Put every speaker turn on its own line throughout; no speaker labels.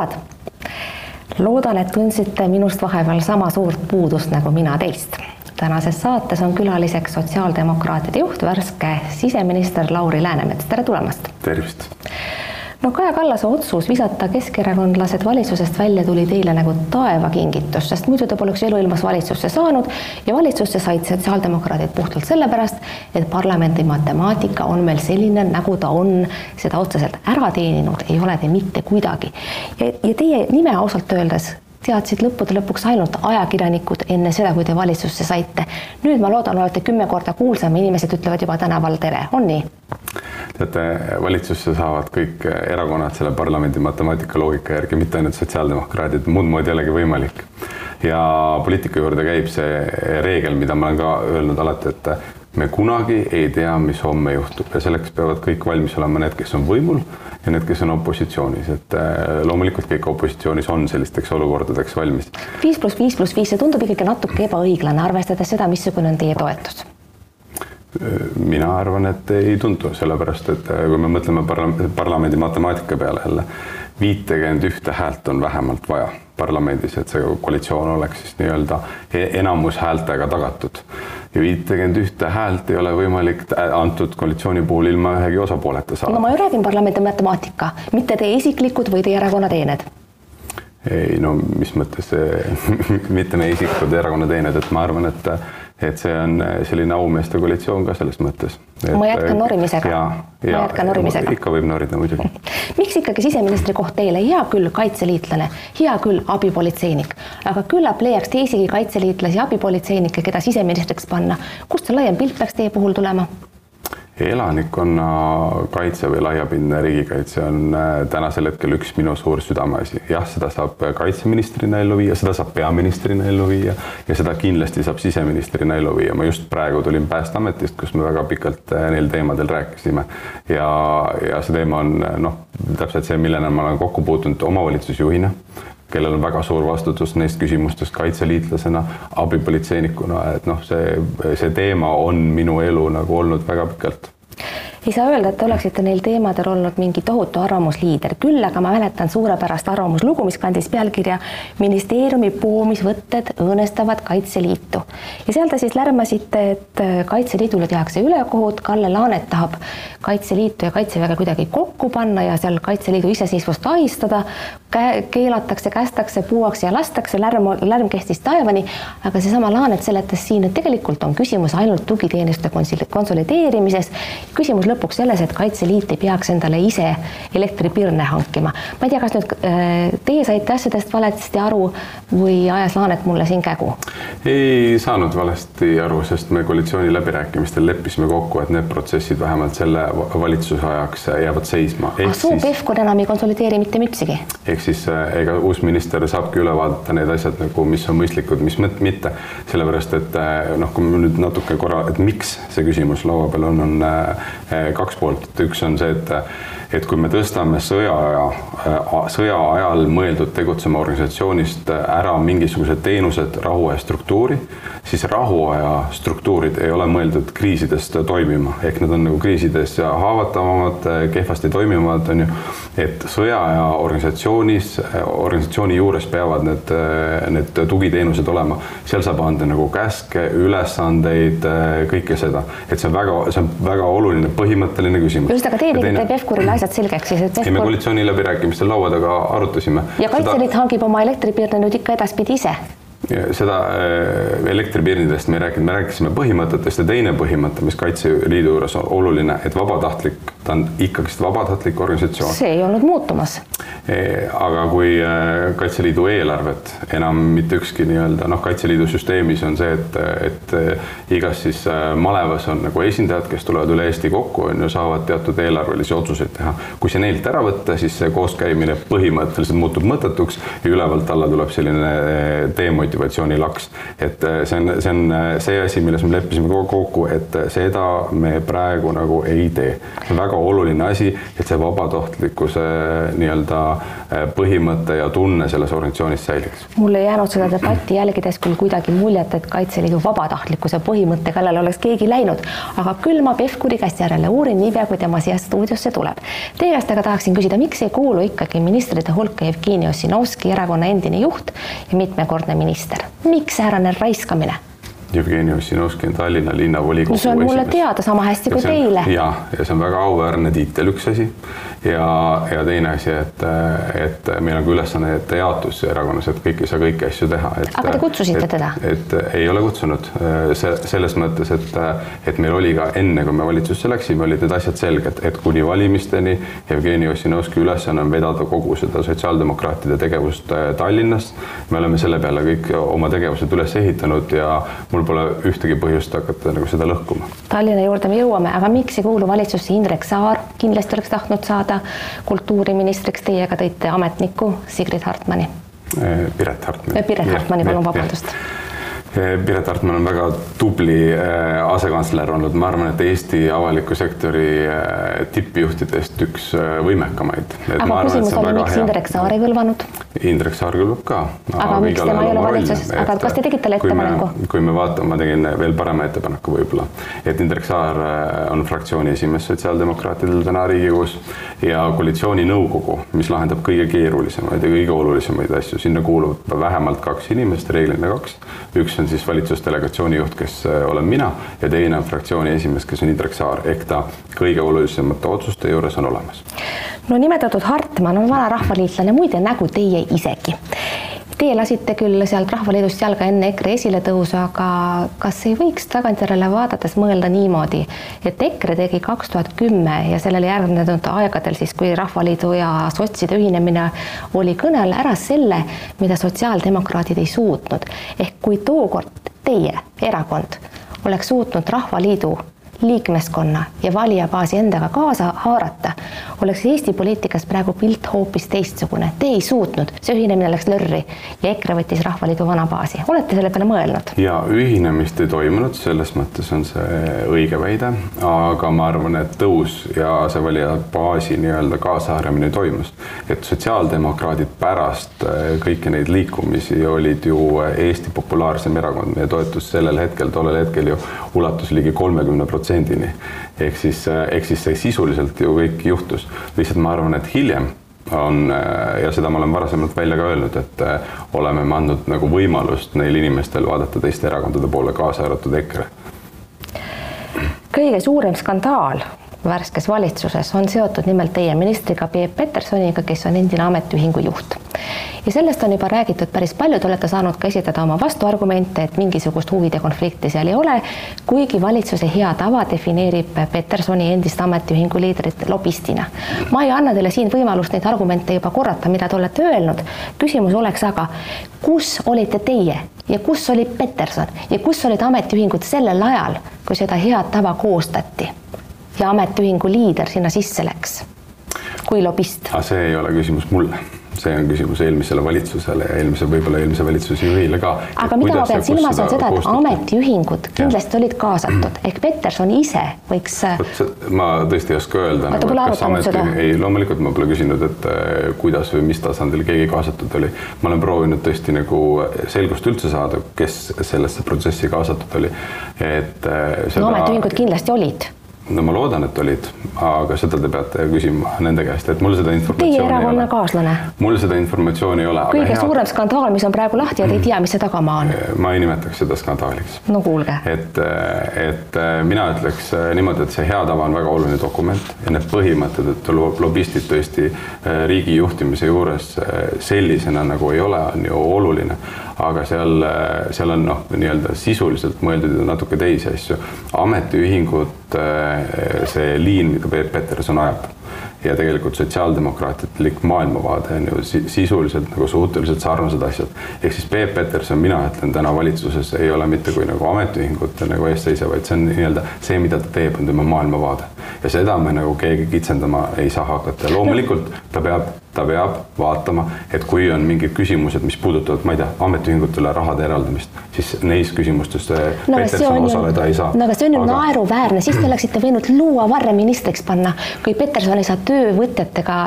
sõbrad, loodan, et tundsite minust vahepeal sama suurt puudust nagu mina teist. tänases saates on külaliseks sotsiaaldemokraatide juht, värske siseminister Lauri Läänemets, tere tulemast!
tervist!
No Kaja Kallase otsus visata keskerakondlased valitsusest välja tuli teile nagu taevakingitus, sest muidu te poleks eluilmas valitsusse saanud ja valitsusse said sotsiaaldemokraadid puhtalt sellepärast, et parlamendi matemaatika on meil selline, nagu ta on, seda otseselt ära teeninud ei ole te mitte kuidagi. ja, teie nime ausalt öeldes teadsid lõppude lõpuks ainult ajakirjanikud enne seda, kui te valitsusse saite. nüüd ma loodan, olete kümme korda kuulsam, inimesed ütlevad juba tänaval tere, on nii?
teate, valitsusse saavad kõik erakonnad selle parlamendi matemaatika loogika järgi, mitte ainult sotsiaaldemokraadid, muud moodi ei olegi võimalik. ja poliitika juurde käib see reegel, mida ma olen ka öelnud alati, et me kunagi ei tea, mis homme juhtub ja selleks peavad kõik valmis olema need, kes on võimul ja need, kes on opositsioonis, et äh, loomulikult kõik opositsioonis on sellisteks olukordadeks valmis.
viis pluss viis pluss viis, see tundub ikkagi natuke ebaõiglane, arvestades seda, missugune on teie toetus
mina arvan, et ei tundu, sellepärast et äh, kui me mõtleme parla-, parlamendi matemaatika peale jälle, viitekümmet ühte häält on vähemalt vaja parlamendis, et see koalitsioon oleks siis nii-öelda e-, enamushäältega tagatud. ja viitekümmet ühte häält ei ole võimalik antud koalitsiooni puhul ilma ühegi osapooleta saada.
no ma ju räägin parlamendi matemaatika, mitte teie isiklikud või teie erakonna teened
ei no mis mõttes mitte meie isiklikud erakonna teened, et ma arvan, et et see on äh, selline aumeeste koalitsioon ka selles mõttes.
ma jätkan äh, norimisega. ma jätkan norimisega.
ikka võib norida muidugi.
miks ikkagi siseministri koht teile, hea küll, kaitseliitlane, hea küll, abipolitseinik, aga küllap leiaks teisigi kaitseliitlasi, abipolitseinikke, keda siseministriks panna. kust see laiem pilt peaks teie puhul tulema?
Elanikkonnakaitse või laiapindne riigikaitse on äh, tänasel hetkel üks minu suur südameasi. jah, seda saab kaitseministrina ellu viia, seda saab peaministrina ellu viia ja seda kindlasti saab siseministrina ellu viia. ma just praegu tulin Päästeametist, kus me väga pikalt äh, neil teemadel rääkisime ja, ja see teema on äh, noh, täpselt see, millena ma olen kokku puutunud omavalitsusjuhina kellel on väga suur vastutus neist küsimustest kaitseliitlasena, abipolitseinikuna, et noh, see, see teema on minu elu nagu olnud väga pikalt
ei saa öelda, et te oleksite neil teemadel olnud mingi tohutu arvamusliider, küll aga ma mäletan suurepärast arvamuslugu, mis kandis pealkirja ministeeriumi poomisvõtted õõnestavad Kaitseliitu. ja seal te siis lärmasite, et Kaitseliidule tehakse ülekohut, Kalle Laanet tahab Kaitseliitu ja Kaitseväge kuidagi kokku panna ja seal Kaitseliidu iseseisvust ahistada, keelatakse, kästakse, puuakse ja lastakse, lärm, lärm kestis taevani, aga seesama Laanet seletas siin, et tegelikult on küsimus ainult tugiteenuste konsolideerimises, küsimus lõpuks selles, et Kaitseliit ei peaks endale ise elektripirne hankima. ma ei tea, kas nüüd äh, teie saite asjadest valesti aru või ajas Laanet mulle siin kägu?
ei saanud valesti aru, sest me koalitsiooniläbirääkimistel leppisime kokku, et need protsessid vähemalt selle valitsuse ajaks jäävad seisma.
ah, siis... Pevkur enam ei konsolideeri mitte mütsigi?
ehk siis äh, ega uus minister saabki üle vaadata need asjad nagu, mis on mõistlikud, mis mitte, sellepärast et äh, noh, kui me nüüd natuke korra, et miks see küsimus laua peal on, on kaks poolt, et üks on see, et et kui me tõstame sõjaaja, sõja ajal mõeldud tegutsema organisatsioonist ära mingisugused teenused rahuaja struktuuri, siis rahuaja struktuurid ei ole mõeldud kriisidest toimima, ehk nad on nagu kriisides haavatavamad, kehvasti toimivad, on ju. et sõjaaja organisatsioonis, organisatsiooni juures peavad need, need tugiteenused olema, seal saab anda nagu käske, ülesandeid, kõike seda, et see on väga, see on väga oluline põhimõtteline küsimus.
just, aga teie tegite Pevkurile asjad selgeks siis, et
ei, me koalitsiooniläbirääkimistel laua taga arutasime.
ja Kaitseliit seda... hangib oma elektripirne nüüd ikka edaspidi ise
seda äh, elektripirnidest me ei rääkinud, me rääkisime põhimõtetest ja teine põhimõte, mis Kaitseliidu juures on oluline, et vabatahtlik, ta on ikkagist vabatahtlik organisatsioon.
see ei olnud muutumas.
E, aga kui äh, Kaitseliidu eelarvet enam mitte ükski nii-öelda noh, Kaitseliidu süsteemis on see, et, et äh, igas siis malevas on nagu esindajad, kes tulevad üle Eesti kokku, on ju, saavad teatud eelarvelisi otsuseid teha. kui see neilt ära võtta, siis see kooskäimine põhimõtteliselt muutub mõttetuks ja ülevalt alla tuleb selline demotivatsioon motivatsioonilaks. et see on, see on see asi, milles me leppisime kokku, et seda me praegu nagu ei tee. väga oluline asi, et see vabatahtlikkuse nii-öelda põhimõte ja tunne selles organisatsioonis säiliks.
mul ei jäänud seda debatti jälgides küll kuidagi muljet, et Kaitseliidu vabatahtlikkuse põhimõtte kallale oleks keegi läinud, aga küll ma Pevkuri käest järele uurin niipea, kui tema siia stuudiosse tuleb. Teie käest aga tahaksin küsida, miks ei kuulu ikkagi ministrite hulka Jevgeni Ossinovski, erakonna endine juht ja mitmekordne minister. miks säärane raiskamine?
Jevgeni Ossinovski on Tallinna linnavolikogu
no see on mulle esimees. teada sama hästi kui teile.
ja, ja see on väga auväärne tiitel, üks asi ja, ja teine asi, et, et meil on ka ülesannete jaotus erakonnas, et kõik ei saa kõiki asju teha.
aga te kutsusite
et,
teda?
et ei ole kutsunud, see selles mõttes, et, et meil oli ka enne, kui me valitsusse läksime, olid need asjad selged, et kuni valimisteni Jevgeni Ossinovski ülesanne on vedada kogu seda sotsiaaldemokraatide tegevust äh, Tallinnas. me oleme selle peale kõik oma tegevused üles ehitanud ja mul pole ühtegi põhjust hakata nagu seda lõhkuma.
Tallinna juurde me jõuame, aga miks ei kuulu valitsusse Indrek Saar, kindlasti oleks tahtnud saada kultuuriministriks, teie aga tõite ametniku Sigrid Hartmani.
Piret Hartmani.
Piret Hartmani, palun vabandust
Piret Hartman on väga tubli äh, asekantsler olnud, ma arvan, et Eesti avaliku sektori äh, tippjuhtidest üks võimekamaid.
aga küsimus oli, miks Indrek Saar ei kõlvanud?
Indrek Saar kõlbab ka.
aga miks tema ei ole valitsuses, aga kas te tegite talle ettepaneku?
kui me vaatame, ma tegin veel parema ettepaneku võib-olla, et Indrek Saar on fraktsiooni esimees sotsiaaldemokraatidel täna Riigikogus ja koalitsiooninõukogu, mis lahendab kõige keerulisemaid ja kõige olulisemaid asju, sinna kuulub vähemalt kaks inimest, reeglina kaks. üks on siis valitsusdelegatsiooni juht, kes äh, olen mina ja teine on fraktsiooni esimees, kes on Indrek Saar, ehk ta kõige olulisemate otsuste juures on olemas.
no nimetatud Hartman on vana rahvaliitlane, muide nägu teie isegi Teie lasite küll sealt Rahvaliidust jalga enne EKRE esiletõusu, aga kas ei võiks tagantjärele vaadates mõelda niimoodi, et EKRE tegi kaks tuhat kümme ja sellele järgnenud aegadel siis, kui Rahvaliidu ja sotside ühinemine oli kõne all ära selle, mida sotsiaaldemokraadid ei suutnud. ehk kui tookord teie erakond oleks suutnud Rahvaliidu liikmeskonna ja valijabaasi endaga kaasa haarata, oleks Eesti poliitikas praegu pilt hoopis teistsugune. Te ei suutnud, see ühinemine läks lörri ja EKRE võttis Rahvaliidu vana baasi. olete selle peale mõelnud?
ja ühinemist ei toimunud, selles mõttes on see õige väide, aga ma arvan, et tõus ja see valijabaasi nii-öelda kaasahaaramine toimus. et sotsiaaldemokraadid pärast äh, kõiki neid liikumisi olid ju Eesti populaarsem erakond, meie toetus sellel hetkel, tollel hetkel ju ulatus ligi kolmekümne protsendini protsendini. ehk siis, äh, ehk siis see sisuliselt ju kõik juhtus, lihtsalt ma arvan, et hiljem on äh, ja seda ma olen varasemalt välja ka öelnud, et äh, oleme me andnud nagu võimalust neil inimestel vaadata teiste erakondade poole, kaasa arvatud EKRE.
kõige suurem skandaal värskes valitsuses on seotud nimelt teie ministriga Peep Petersoniga, kes on endine ametiühingu juht. ja sellest on juba räägitud päris palju, te olete saanud ka esitada oma vastuargumente, et mingisugust huvide konflikti seal ei ole, kuigi valitsuse hea tava defineerib Petersoni endist ametiühingu liidrit lobistina. ma ei anna teile siin võimalust neid argumente juba korrata, mida te olete öelnud. küsimus oleks aga, kus olite teie ja kus oli Peterson ja kus olid ametiühingud sellel ajal, kui seda head tava koostati? Ja ametiühingu liider sinna sisse läks kui lobist?
aga see ei ole küsimus mulle, see on küsimus eelmisele valitsusele ja eelmise, võib-olla eelmise valitsuse juhile ka.
aga mida ma pean silmas, on seda, et ametiühingud kindlasti olid kaasatud ehk Peterson ise võiks.
ma tõesti ei oska öelda.
Nagu, kas ameti,
ei, loomulikult ma pole küsinud, et äh, kuidas või mis tasandil keegi kaasatud oli. ma olen proovinud tõesti nagu selgust üldse saada, kes sellesse protsessi kaasatud oli, et äh,
seda.... no ametiühingud kindlasti olid
no ma loodan, et olid, aga seda te peate küsima nende käest, et mul seda informatsiooni
Teie erakonnakaaslane?
mul seda informatsiooni ei ole.
kõige head... suurem skandaal, mis on praegu lahti ja te ei tea, mis see tagamaa on?
ma ei nimetaks seda skandaaliks.
no kuulge.
et, et mina ütleks niimoodi, et see hea tava on väga oluline dokument ja need põhimõtted, et lobistid tõesti riigi juhtimise juures sellisena nagu ei ole, on ju oluline aga seal, seal on noh, nii-öelda sisuliselt mõeldud natuke teisi asju. ametiühingud, see liin, mida Peep Peterson ajab ja tegelikult sotsiaaldemokraatlik maailmavaade on ju sisuliselt nagu suhteliselt sarnased asjad. ehk siis Peep Peterson, mina ütlen täna valitsuses ei ole mitte kui nagu ametiühingute nagu eestseisev, vaid see on nii-öelda see, mida ta teeb, on tema maailmavaade ja seda me nagu keegi kitsendama ei saa hakata ja loomulikult ta peab, ta peab vaatama, et kui on mingid küsimused, mis puudutavad, ma ei tea, ametiühingutele rahade eraldamist, siis neis küsimustes
no,
Peterson osaleda ei saa.
no aga see on ju aga... naeruväärne, siis te oleksite võinud luua varre ministriks panna, kui Peterson ei saa töövõtjatega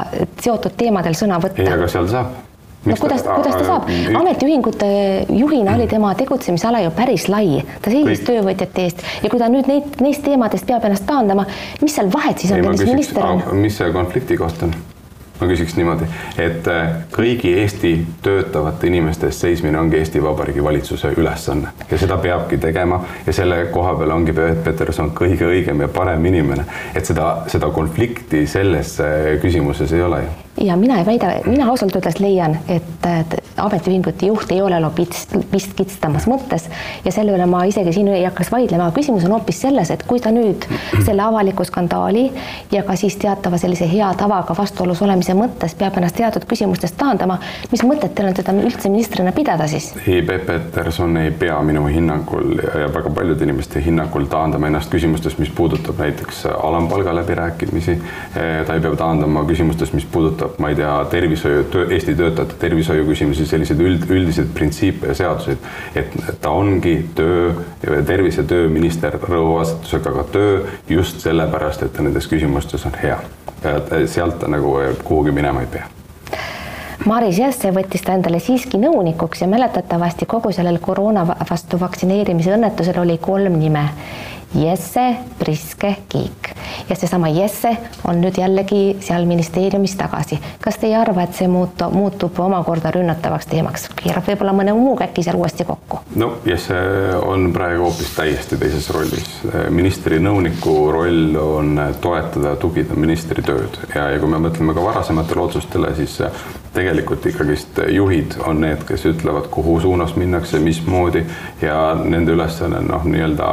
seotud teemadel sõna võtta.
ei, aga seal saab
no kuidas, kuidas ta saab, ametiühingute juhina oli tema tegutsemisala ju päris lai, ta seisis töövõtjate eest ja kui ta nüüd neid, neist teemadest peab ennast taandama, mis seal vahet siis on, kes minister on?
mis see konflikti koht on? Ma küsiks niimoodi, et äh, kõigi Eesti töötavate inimeste eest seismine ongi Eesti Vabariigi valitsuse ülesanne. Ja seda peabki tegema ja selle koha peal ongi Peterson kõige õigem ja parem inimene, et seda, seda konflikti selles äh, küsimuses ei ole ju
ja mina ei väida, mina ausalt öeldes leian, et, et ametiühingute juht ei ole lobist, kitsamas mõttes ja selle üle ma isegi siin ei hakkaks vaidlema, küsimus on hoopis selles, et kui ta nüüd selle avaliku skandaali ja ka siis teatava sellise hea tavaga vastuolus olemise mõttes peab ennast teatud küsimustest taandama, mis mõtet teil on teda üldse ministrina pidada siis?
ei, Peep Peterson ei pea minu hinnangul ja väga paljude inimeste hinnangul taandama ennast küsimustest, mis puudutab näiteks alampalga läbirääkimisi. ta ei pea taandama küsimustest, mis puudutab, ma ei tea, tervishoiu, Eesti töötajate tervishoiu küsimusi, selliseid üld, üldiseid printsiipe ja seaduseid, et ta ongi töö, tervise- ja tööminister rõhuasetusega ka töö just sellepärast, et ta nendes küsimustes on hea. sealt ta nagu kuhugi minema ei pea
Maris Jesse võttis ta endale siiski nõunikuks ja mäletatavasti kogu sellel koroona vastu vaktsineerimise õnnetusel oli kolm nime Jesse Priske Kiik ja seesama Jesse on nüüd jällegi seal ministeeriumis tagasi. kas te ei arva, et see muutu, muutub omakorda rünnatavaks teemaks, keerab võib-olla mõne muu käki seal uuesti kokku?
no Jesse on praegu hoopis täiesti teises rollis. ministri nõuniku roll on toetada tugida ministri tööd ja, ja kui me mõtleme ka varasematele otsustele, siis tegelikult ikkagist juhid on need, kes ütlevad, kuhu suunas minnakse, mismoodi ja nende ülesanne on noh, nii-öelda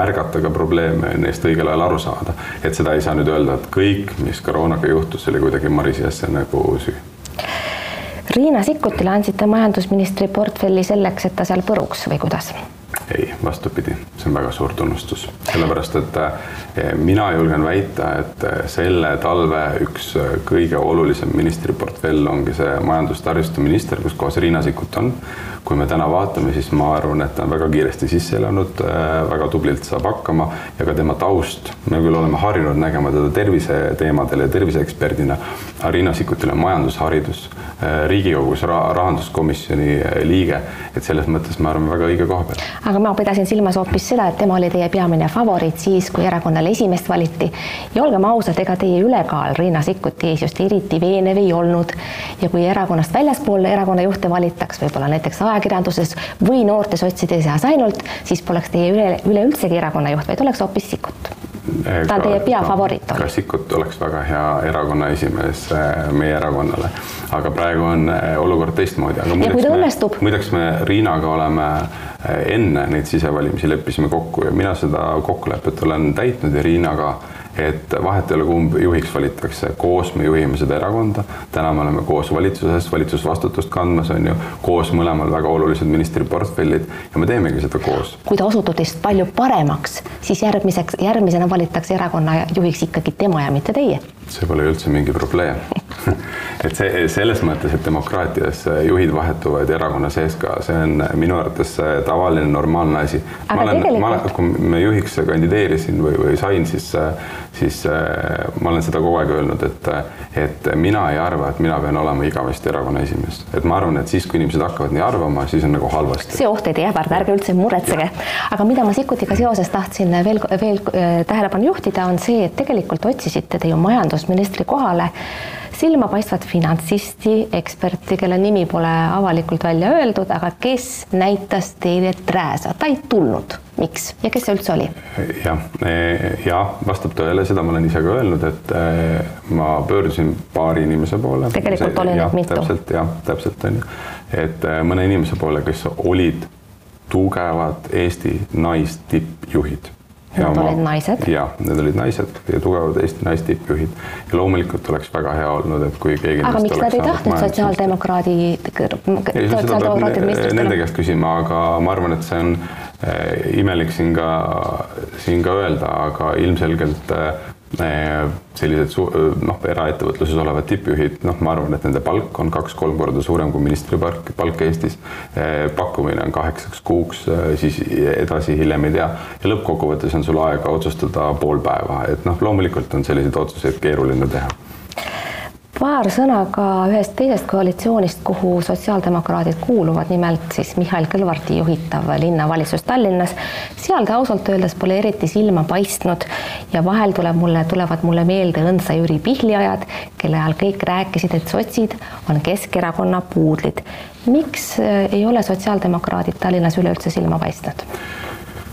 märgata ka probleeme ja neist õigel ajal aru saada. et seda ei saa nüüd öelda, et kõik, mis koroonaga juhtus, oli kuidagi Maris Jesse nagu süü.
Riina Sikkutile andsite majandusministri portfelli selleks, et ta seal põruks või kuidas?
Ei, vastupidi, see on väga suur tunnustus, sellepärast et eh, mina julgen väita, et eh, selle talve üks eh, kõige olulisem ministriportfell ongi see majandus-taristuminister, kus kohas Riina Sikkut on. kui me täna vaatame, siis ma arvan, et ta on väga kiiresti sisse elanud, väga tublilt saab hakkama ja ka tema taust, me küll oleme harjunud nägema teda terviseteemadel ja terviseeksperdina, aga Riina Sikkutil on majandusharidus, Riigikogus rahanduskomisjoni liige, et selles mõttes me arvame väga õige koha peal
aga ma pidasin silmas hoopis seda, et tema oli teie peamine favoriit siis, kui erakonnale esimeest valiti. ja olgem ausad, ega teie ülekaal Riina Sikkuti ees just eriti veenev ei olnud. ja kui erakonnast väljaspool erakonna juhte valitaks, võib-olla näiteks ajakirjanduses või noorte sotside seas ainult, siis poleks teie üle, üleüldsegi erakonna juht, vaid oleks hoopis Sikkut ta on teie peafavoriit
olnud. ka Sikkut oleks väga hea erakonna esimees äh, meie erakonnale, aga praegu on äh, olukord teistmoodi. ja
kui ta õnnestub?
muideks me Riinaga oleme äh, enne neid sisevalimisi leppisime kokku ja mina seda kokkulepet olen täitnud ja Riina ka et vahet ei ole, kumb juhiks valitakse, koos me juhime seda erakonda. täna me oleme koos valitsuses, valitsusvastutust kandmas, on ju, koos mõlemal väga olulised ministriportfellid ja me teemegi seda koos.
kui ta osutub teist palju paremaks, siis järgmiseks, järgmisena valitakse erakonna juhiks ikkagi tema ja mitte teie.
See pole üldse mingi probleem et see selles mõttes, et demokraatias juhid vahetuvad erakonna sees ka, see on minu arvates tavaline normaalne asi. ma olen, ma, kui me juhiks kandideerisin või, või sain, siis siis äh, ma olen seda kogu aeg öelnud, et, et mina ei arva, et mina pean olema igavesti erakonna esimees. et ma arvan, et siis, kui inimesed hakkavad nii arvama, siis on nagu halvasti.
see oht teid ei ähvarda, ärge üldse muretsege. aga mida ma Sikkutiga seoses tahtsin veel, veel äh, tähelepanu juhtida, on see, et tegelikult otsisite te ju majandusministri kohale silmapaistvat finantsisti, eksperti, kelle nimi pole avalikult välja öeldud, aga kes näitas teile trääsa, ta ei tulnud. miks ja kes see üldse oli?
jah, ja vastab tõele, seda ma olen ise ka öelnud, et eh, ma pöördusin paari inimese poole.
tegelikult oli neid mitu.
täpselt jah, täpselt on ju, et eh, mõne inimese poole, kes olid tugevad Eesti naistippjuhid
Need olid naised?
jah, need olid naised ja tugevad Eesti naistippjuhid ja loomulikult oleks väga hea olnud, et kui keegi
aga miks nad ei tahtnud sotsiaaldemokraadi, sotsiaaldemokraatide
ministrit? Nende käest küsima, aga ma arvan, et see on äh, imelik siin ka, siin ka öelda, aga ilmselgelt äh, sellised noh, eraettevõtluses olevad tippjuhid, noh, ma arvan, et nende palk on kaks-kolm korda suurem kui ministri palk, palk Eestis. pakkumine on kaheksaks kuuks, siis edasi hiljem ei tea. Ja lõppkokkuvõttes on sul aega otsustada pool päeva, et noh, loomulikult on selliseid otsuseid keeruline teha
paar sõna ka ühest teisest koalitsioonist, kuhu sotsiaaldemokraadid kuuluvad, nimelt siis Mihhail Kõlvarti juhitav linnavalitsus Tallinnas. seal ta ausalt öeldes pole eriti silma paistnud ja vahel tuleb mulle, tulevad mulle meelde õndsa Jüri Pihli ajad, kelle ajal kõik rääkisid, et sotsid on Keskerakonna puudlid. miks äh, ei ole sotsiaaldemokraadid Tallinnas üleüldse silma paistnud?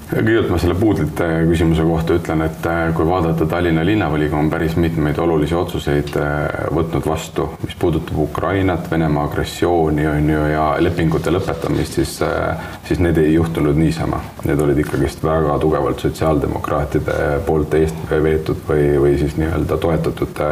Kõigepealt ma selle puudlite küsimuse kohta ütlen, et äh, kui vaadata Tallinna linnavolikogu on päris mitmeid olulisi otsuseid äh, võtnud vastu, mis puudutab Ukrainat, Venemaa agressiooni on ju ja lepingute lõpetamist, siis, äh, siis need ei juhtunud niisama. Need olid ikkagist väga tugevalt sotsiaaldemokraatide poolt eest veetud või, või siis nii-öelda toetatud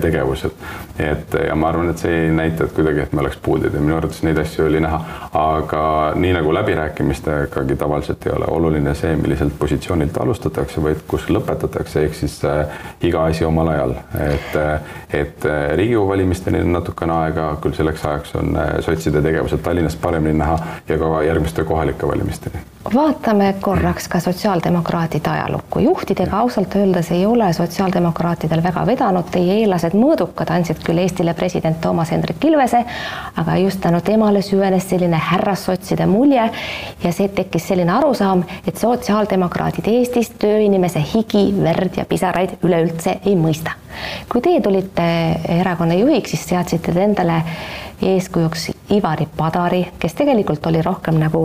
tegevused. et ja ma arvan, et see ei näita, et kuidagi, et me oleks puudlid ja minu arvates neid asju oli näha, aga nii nagu läbirääkimistegagi tavaliselt ei ole oluline see, milliselt positsioonilt alustatakse, vaid kus lõpetatakse, ehk siis äh, iga asi omal ajal, et, äh, et äh, Riigikogu valimisteni on natukene aega, küll selleks ajaks on sotside tegevused Tallinnas paremini näha ja ka järgmiste kohalike valimisteni.
Vaatame korraks ka sotsiaaldemokraatide ajalukku. juhtidega ausalt öeldes ei ole sotsiaaldemokraatidel väga vedanud, teie eellased mõõdukad andsid küll Eestile president Toomas Hendrik Ilvese, aga just tänu temale süvenes selline härrassotside mulje ja see tekkis selline arusaam, et sotsiaaldemokraadid Eestis tööinimese higi, verd ja pisaraid üleüldse ei mõista. Kui teie tulite erakonna juhiks, siis seadsite te endale eeskujuks Ivari Padari, kes tegelikult oli rohkem nagu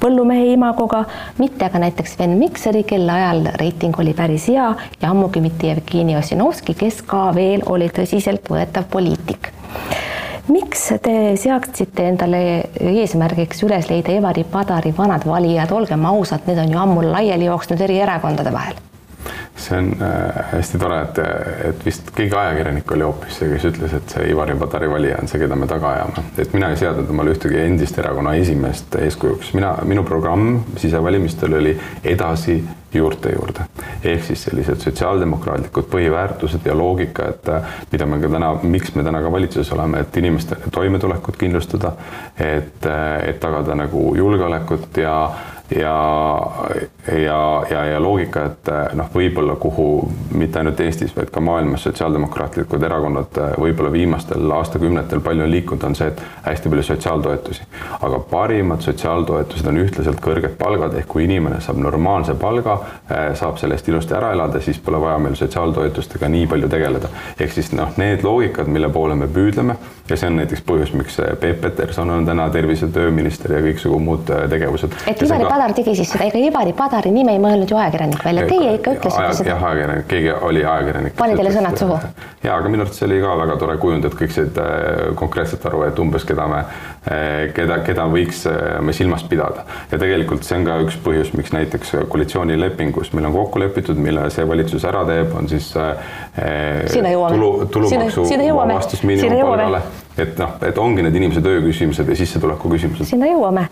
põllumehe imagoga, mitte aga näiteks Sven Mikseri, kelle ajal reiting oli päris hea ja ammugi mitte Jevgeni Ossinovski, kes ka veel oli tõsiseltvõetav poliitik. Miks te seadsite endale eesmärgiks üles leida Ivari Padari vanad valijad, olgem ausad, need on ju ammu laiali jooksnud eri erakondade vahel
see on äh, hästi tore, et, et vist keegi ajakirjanik oli hoopis see, kes ütles, et see Ivari Padari valija on see, keda me taga ajame. et mina ei seadnud omale ühtegi endist erakonna esimeest eeskujuks, mina, minu programm sisevalimistel oli edasi juurte juurde. ehk siis sellised sotsiaaldemokraatlikud põhiväärtused ja loogika, et mida me ka täna, miks me täna ka valitsuses oleme, et inimeste toimetulekut kindlustada, et, et tagada nagu julgeolekut ja ja, ja, ja, ja loogika, et noh, võib-olla kuhu mitte ainult Eestis, vaid ka maailmas sotsiaaldemokraatlikud erakonnad võib-olla viimastel aastakümnetel palju on liikunud, on see, et hästi palju sotsiaaltoetusi. aga parimad sotsiaaltoetused on ühtlaselt kõrged palgad, ehk kui inimene saab normaalse palga, eh, saab sellest ilusti ära elada, siis pole vaja meil sotsiaaltoetustega nii palju tegeleda. ehk siis noh, need loogikad, mille poole me püüdleme ja see on näiteks põhjus, miks Peep Peterson on täna tervise- ja tööminister ja kõiksugu muud eh, tegevused.
et Ivari Padar tegi siis seda, ega Ivari Padari nime ei mõelnud ju ajakirjanik välja, teie ikka ütlesite
aja,
seda.
jah, ajakirjanik, keegi oli ajakirjanik.
pani teile sõnad suhu?
ja, aga minu arvates see oli ka väga tore kujund, et kõik said äh, konkreetselt aru, et umbes keda me, äh, keda, keda võiks äh, me silmas pidada. ja tegelikult see on ka üks põhjus, miks näiteks koalitsioonilepingus meil on kokku lepitud, mille see valitsus ära teeb, on siis tulu, tulumaksu vabastus miinimumpalgale et noh, et ongi need inimese töö küsimused ja sissetuleku küsimused.
sinna jõuame.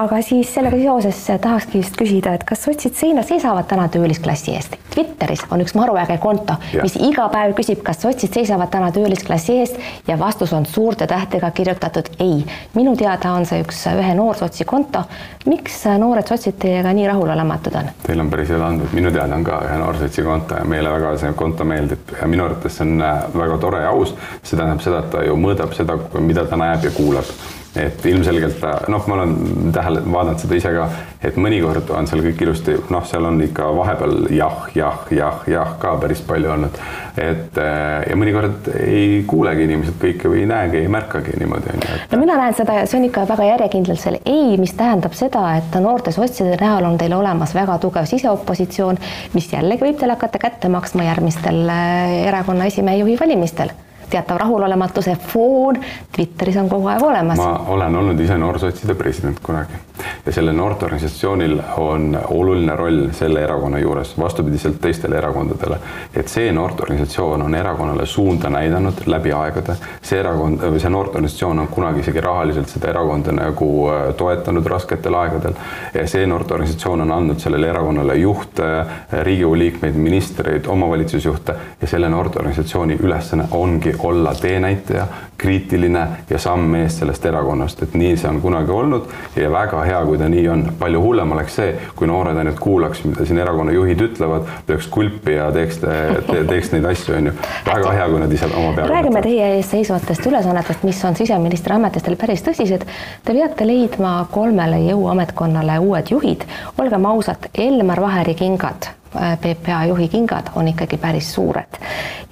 aga siis sellega seoses tahakski just küsida, et kas sotsid seina seisavad täna töölisklassi eest? Twitteris on üks maruäge konto, mis iga päev küsib, kas sotsid seisavad täna töölisklassi eest ja vastus on suurte tähtedega kirjutatud ei. minu teada on see üks ühe noorsotsi konto. miks noored sotsid teiega nii rahulolematud on?
Teil on päris head andmed, minu teada on ka ühe noorsotsi konto ja meile väga see konto meeldib ja minu arvates see on äh, väga tore ja aus. see tähendab seda, et ta ju mõõdab seda, mida ta näeb ja kuuleb et ilmselgelt noh, ma olen tähele vaadanud seda ise ka, et mõnikord on seal kõik ilusti, noh, seal on ikka vahepeal jah, jah, jah, jah ka päris palju olnud. et eh, ja mõnikord ei kuulegi inimesed kõike või ei näegi, ei märkagi niimoodi on ju.
no mina näen seda, see on ikka väga järjekindlalt seal ei, mis tähendab seda, et noorte sotside näol on teil olemas väga tugev siseopositsioon, mis jällegi võib teile hakata kätte maksma järgmistel eh, erakonna esimehe juhi valimistel teatav rahulolematuse foon Twitteris on kogu aeg olemas.
ma olen olnud ise noorsotside president kunagi ja sellel noorteorganisatsioonil on oluline roll selle erakonna juures, vastupidiselt teistele erakondadele. et see noorteorganisatsioon on erakonnale suunda näidanud läbi aegade, see erakond, see noorteorganisatsioon on kunagi isegi rahaliselt seda erakonda nagu äh, toetanud rasketel aegadel ja see noorteorganisatsioon on andnud sellele erakonnale juhte, Riigikogu liikmeid, ministreid, omavalitsusjuhte ja selle noorteorganisatsiooni ülesanne ongi olla teenäitaja, kriitiline ja samm ees sellest erakonnast, et nii see on kunagi olnud ja väga hea, kui ta nii on. palju hullem oleks see, kui noored ainult kuulaks, mida siin erakonna juhid ütlevad, lööks kulpi ja teeks te,, te, teeks neid asju, on ju. väga hea, kui nad ise oma peale
räägime teie ees seisvatest ülesannetest, mis on siseministri ametistel päris tõsised. Te peate leidma kolmele jõuametkonnale uued juhid. olgem ausad, Elmar Vaheri kingad PPA juhi kingad on ikkagi päris suured.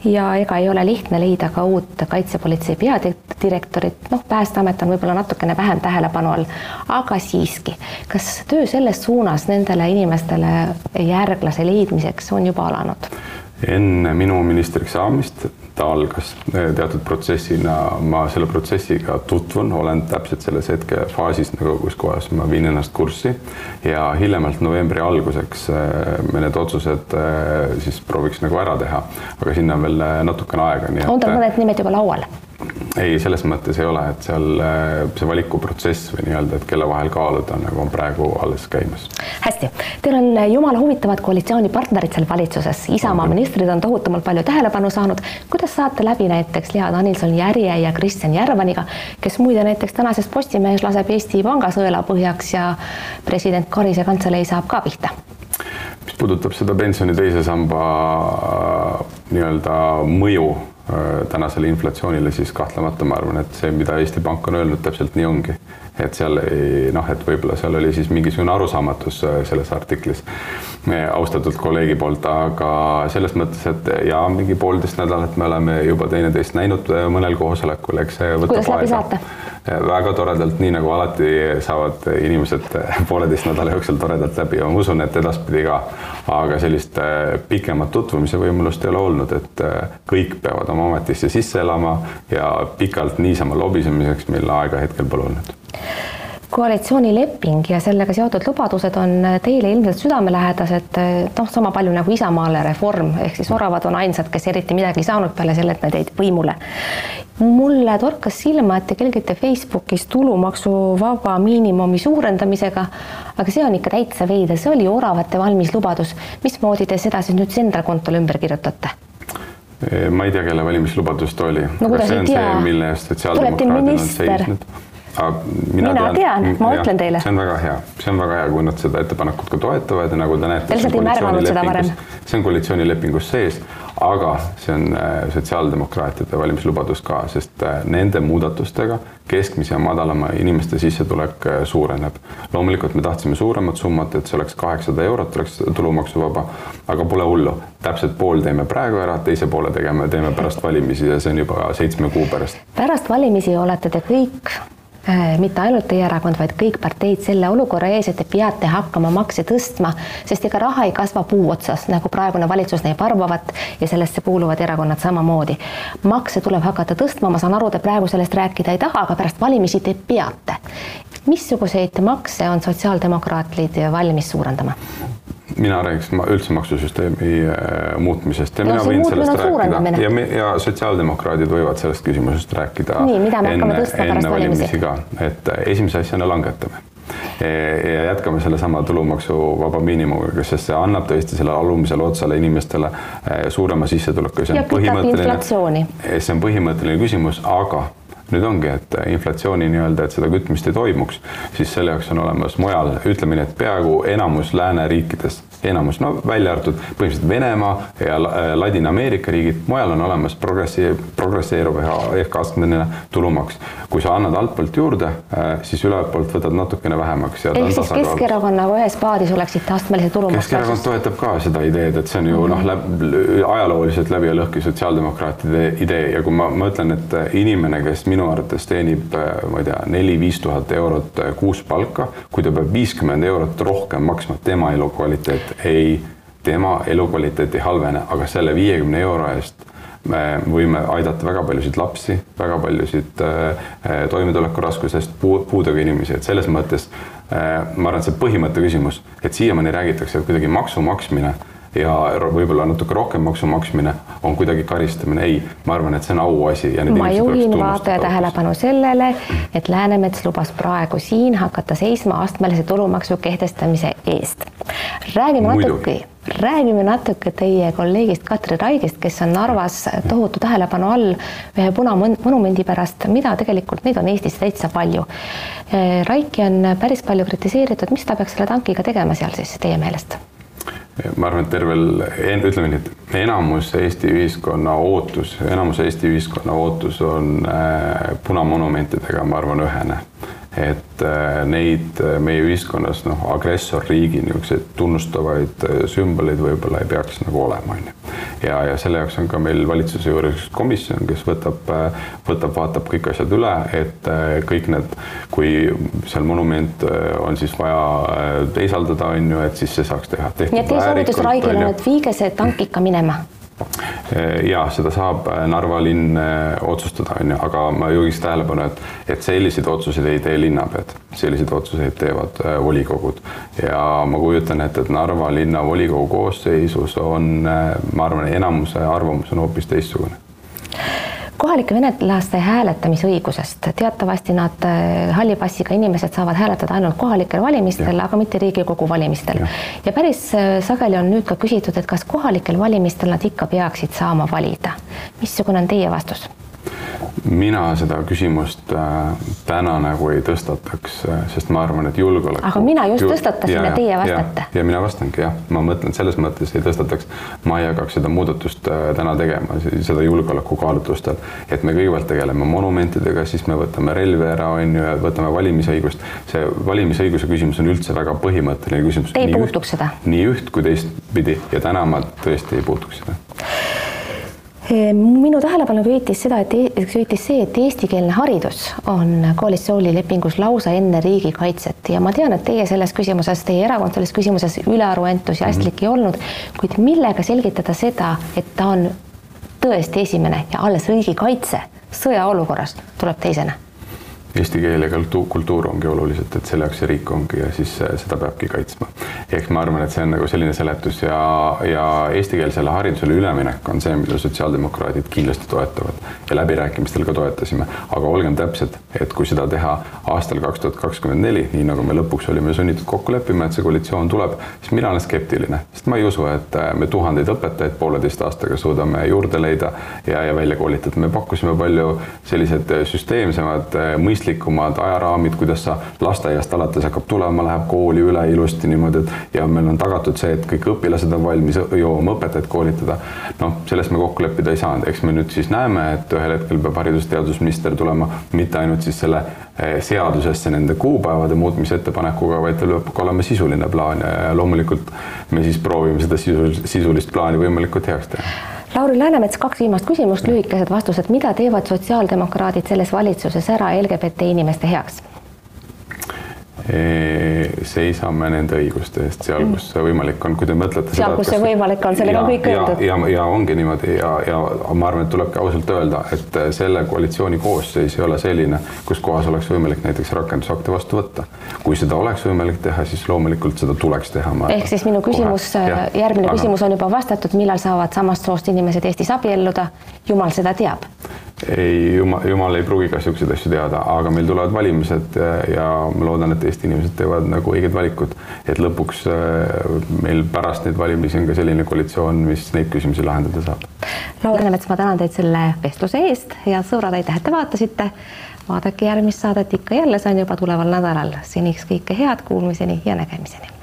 Ja ega ei ole lihtne leida ka uut kaitsepolitsei peadirektorit, noh, Päästeamet on võib-olla natukene vähem tähelepanu all, aga siiski, kas töö selles suunas nendele inimestele järglase leidmiseks on juba alanud?
enne minu ministriks saamist ta algas eh, teatud protsessina, ma selle protsessiga tutvun, olen täpselt selles hetkefaasis nagu, kus kohas ma viin ennast kurssi ja hiljemalt novembri alguseks eh, me need otsused eh, siis prooviks nagu ära teha, aga sinna on veel natukene aega.
on tal mõned nimed juba laual?
Ei, selles mõttes ei ole, et seal äh, see valikuprotsess või nii-öelda, et kelle vahel kaaluda nagu on praegu alles käimas.
hästi, teil on äh, jumala huvitavad koalitsioonipartnerid seal valitsuses, Isamaa okay. ministrid on tohutumalt palju tähelepanu saanud. kuidas saate läbi näiteks Lea Danilson-Järje ja Kristjan Järvaniga, kes muide näiteks tänases Postimehes laseb Eesti Panga sõela põhjaks ja president Karise kantselei saab ka pihta?
mis puudutab seda pensioni teise samba äh, nii-öelda mõju tänasele inflatsioonile, siis kahtlemata ma arvan, et see, mida Eesti Pank on öelnud, täpselt nii ongi. et seal ei noh, et võib-olla seal oli siis mingisugune arusaamatus äh, selles artiklis austatud kolleegi poolt, aga selles mõttes, et ja mingi poolteist nädalat me oleme juba teineteist näinud äh, mõnel koosolekul, eks see võtab aega. väga toredalt, nii nagu alati saavad inimesed pooleteist nädala jooksul toredalt läbi ja ma usun, et edaspidi ka. aga sellist pikemat tutvumise võimalust ei ole olnud, et kõik peavad oma ametisse sisse elama ja pikalt niisama lobisemiseks meil aega hetkel pole olnud
koalitsioonileping ja sellega seotud lubadused on teile ilmselt südamelähedased, noh, sama palju nagu Isamaale reform, ehk siis oravad on ainsad, kes eriti midagi ei saanud peale selle, et nad jäid võimule. mulle torkas silma, et te kelgite Facebookis tulumaksuvaba miinimumi suurendamisega, aga see on ikka täitsa veider, see oli oravate valmis lubadus. mismoodi te seda siis nüüd Sendra kontole ümber kirjutate?
ma ei tea, kelle valimislubadus ta oli no,, aga see on tea? see, mille eest sotsiaaldemokraadid on seisnud.
Mina, mina tean, tean, ma ütlen teile.
see on väga hea, see on väga hea, kui nad seda ettepanekut ka toetavad ja nagu te näete.
Te lihtsalt ei märganud seda varem.
see on koalitsioonilepingus sees aga see on äh, sotsiaaldemokraatide valimislubadus ka, sest äh, nende muudatustega keskmise ja madalama inimeste sissetulek äh, suureneb. loomulikult me tahtsime suuremat summat, et see oleks kaheksasada eurot, oleks tulumaksuvaba, aga pole hullu, täpselt pool teeme praegu ära, teise poole tegeme, teeme pärast valimisi ja see on juba seitsme kuu pärast.
pärast valimisi olete te kõik mitte ainult teie erakond, vaid kõik parteid selle olukorra ees, et te peate hakkama makse tõstma, sest ega raha ei kasva puu otsas, nagu praegune valitsus näib arvavat ja sellesse kuuluvad erakonnad samamoodi. makse tuleb hakata tõstma, ma saan aru, te praegu sellest rääkida ei taha, aga pärast valimisi te peate. missuguseid makse on sotsiaaldemokraatid valmis suurendama?
Mina räägiks üldse maksusüsteemi äh, muutmisest ja no, mina võin sellest rääkida ja, me, ja sotsiaaldemokraadid võivad sellest küsimusest rääkida.
nii, tõstma pärast valimisi
ka, et äh, esimese asjana langetame e, ja jätkame sellesama tulumaksuvaba miinimumiga, sest see annab tõesti sellele alumisele otsale inimestele äh, suurema sissetuleku.
ja kütab inflatsiooni.
see on põhimõtteline küsimus, aga nüüd ongi, et inflatsiooni nii-öelda, et seda kütmist ei toimuks, siis selle jaoks on olemas mujal, ütleme nii, et peaaegu enamus lääneriikides enamus, no välja arvatud põhimõtteliselt Venemaa ja äh, Ladina-Ameerika riigid, mujal on olemas progressiiv, progresseeruv ehk astmeline tulumaks. kui sa annad altpoolt juurde, äh, siis ülevalt poolt võtad natukene vähemaks.
ehk siis Keskerakonnaga ühes paadis oleksite astmelise tulumaksu.
Keskerakond toetab ka seda ideed, et see on ju noh, ajalooliselt läbi ja lõhki sotsiaaldemokraatide idee ja kui ma mõtlen, et inimene, kes minu arvates teenib, äh, ma ei tea, neli-viis tuhat eurot kuus palka, kui ta peab viiskümmend eurot rohkem maksma, tema elukvaliteet ei, tema elukvaliteet ei halvene, aga selle viiekümne euro eest me võime aidata väga paljusid lapsi, väga paljusid äh, toimetulekuraskusest puu, puudega inimesi, et selles mõttes ma arvan, et see põhimõtte küsimus, et siiamaani räägitakse, et kuidagi maksu maksmine ja võib-olla natuke rohkem maksu maksmine on kuidagi karistamine. ei, ma arvan, et see on auasi.
ma juhin vaataja tähelepanu sellele, et Läänemets lubas praegu siin hakata seisma astmelise tulumaksu kehtestamise eest. räägime natuke, räägime natuke teie kolleegist Katri Raigist, kes on Narvas tohutu tähelepanu all ühe punamonumendi pärast, mida tegelikult neid on Eestis täitsa palju. Raiki on päris palju kritiseeritud, mis ta peaks selle tankiga tegema seal siis teie meelest?
Ma arvan, et tervel, ütleme nii, et enamus Eesti ühiskonna ootus, enamus Eesti ühiskonna ootus on äh, punamonumentidega, ma arvan, ühene et äh, neid äh, meie ühiskonnas noh, agressorriigi niisuguseid tunnustavaid äh, sümboleid võib-olla ei peaks nagu olema, on ju. ja, ja selle jaoks on ka meil valitsuse juures komisjon, kes võtab, võtab, vaatab kõik asjad üle, et kõik need, kui seal monument on siis vaja teisaldada, on ju, et siis see saaks teha.
nii et Raigile on, et viige see tank ikka minema
Eh, ja seda saab eh, Narva linn eh, otsustada, on ju, aga ma juhiks tähelepanu, et, et selliseid otsuseid ei tee linnapead, selliseid otsuseid teevad volikogud. Ja ma kujutan ette, et Narva linnavolikogu koosseisus on, ma arvan, enamuse arvamus on hoopis teistsugune
kohalike venelaste hääletamisõigusest, teatavasti nad, äh, halli passiga inimesed saavad hääletada ainult kohalikel valimistel, aga mitte Riigikogu valimistel. ja päris äh, sageli on nüüd ka küsitud, et kas kohalikel valimistel nad ikka peaksid saama valida. missugune on teie vastus?
Mina seda küsimust äh, täna nagu ei tõstataks, äh, sest ma arvan, et julgeolek.
aga mina just tõstatasin ja, ja teie vastate.
ja mina vastangi jah, ma mõtlen selles mõttes ei tõstataks, ma ei hakkaks seda muudatust äh, täna tegema, seda julgeolekukaalutlustel, et me kõigepealt tegeleme monumentidega, siis me võtame relvi ära, on ju, ja võtame valimisõigust. see valimisõiguse küsimus on üldse väga põhimõtteline küsimus.
Te ei puutuks seda?
nii üht kui teistpidi ja täna ma tõesti ei puutuks seda
minu tähelepanu köitis seda, et e-, köitis see, et eestikeelne haridus on koalitsioonilepingus lausa enne riigikaitset ja ma tean, et teie selles küsimuses, teie erakond selles küsimuses ülearu entusiastlik mm -hmm. ei olnud, kuid millega selgitada seda, et ta on tõesti esimene ja alles riigikaitse sõjaolukorras tuleb teisena
eesti keel ja kultuur ongi olulised, et selle jaoks see riik ongi ja siis seda peabki kaitsma. ehk ma arvan, et see on nagu selline seletus ja, ja eestikeelsele haridusele üleminek on see, mida sotsiaaldemokraadid kindlasti toetavad ja läbirääkimistel ka toetasime. aga olgem täpsed, et kui seda teha aastal kaks tuhat kakskümmend neli, nii nagu me lõpuks olime sunnitud kokku leppima, et see koalitsioon tuleb, siis mina olen skeptiline, sest ma ei usu, et me tuhandeid õpetajaid pooleteist aastaga suudame juurde leida ja, ja välja koolitada. me pakkusime palju sellised süsteemsemad mõistlikud mõistlikumad ajaraamid, kuidas sa lasteaiast alates hakkab tulema, läheb kooli üle ilusti niimoodi, et ja meil on tagatud see, et kõik õpilased on valmis jõuama õpetajaid koolitada. noh, sellest me kokku leppida ei saanud, eks me nüüd siis näeme, et ühel hetkel peab haridus-teadusminister tulema mitte ainult siis selle eh, seadusesse nende kuupäevade muutmise ettepanekuga, vaid tal peab ka olema sisuline plaan ja loomulikult me siis proovime seda sisulist plaani võimalikult heaks teha
Lauri Läänemets, kaks viimast küsimust, lühikesed vastused, mida teevad sotsiaaldemokraadid selles valitsuses ära LGBT inimeste heaks?
Seisame nende õiguste eest seal, kus see võimalik on, kui te mõtlete.
seal, kus see võimalik on, sellega on kõik öeldud.
ja, ja, ja ongi niimoodi ja, ja ma arvan, et tulebki ausalt öelda, et selle koalitsiooni koosseis ei ole selline, kus kohas oleks võimalik näiteks rakendusakte vastu võtta. kui seda oleks võimalik teha, siis loomulikult seda tuleks teha.
ehk siis minu küsimus, järgmine aga... küsimus on juba vastatud, millal saavad samast soost inimesed Eestis abielluda? jumal seda teab
ei, jumal, jumal ei pruugi ka niisuguseid asju teada, aga meil tulevad valimised ja ma loodan, et Eesti inimesed teevad nagu õiged valikud. et lõpuks äh, meil pärast neid valimisi on ka selline koalitsioon, mis neid küsimusi lahendada saab.
Laur Läänemets, ma tänan teid selle vestluse eest, head sõbrad, aitäh, et te vaatasite. vaadake järgmist saadet ikka jälle, see on juba tuleval nädalal. seniks kõike head, kuulmiseni ja nägemiseni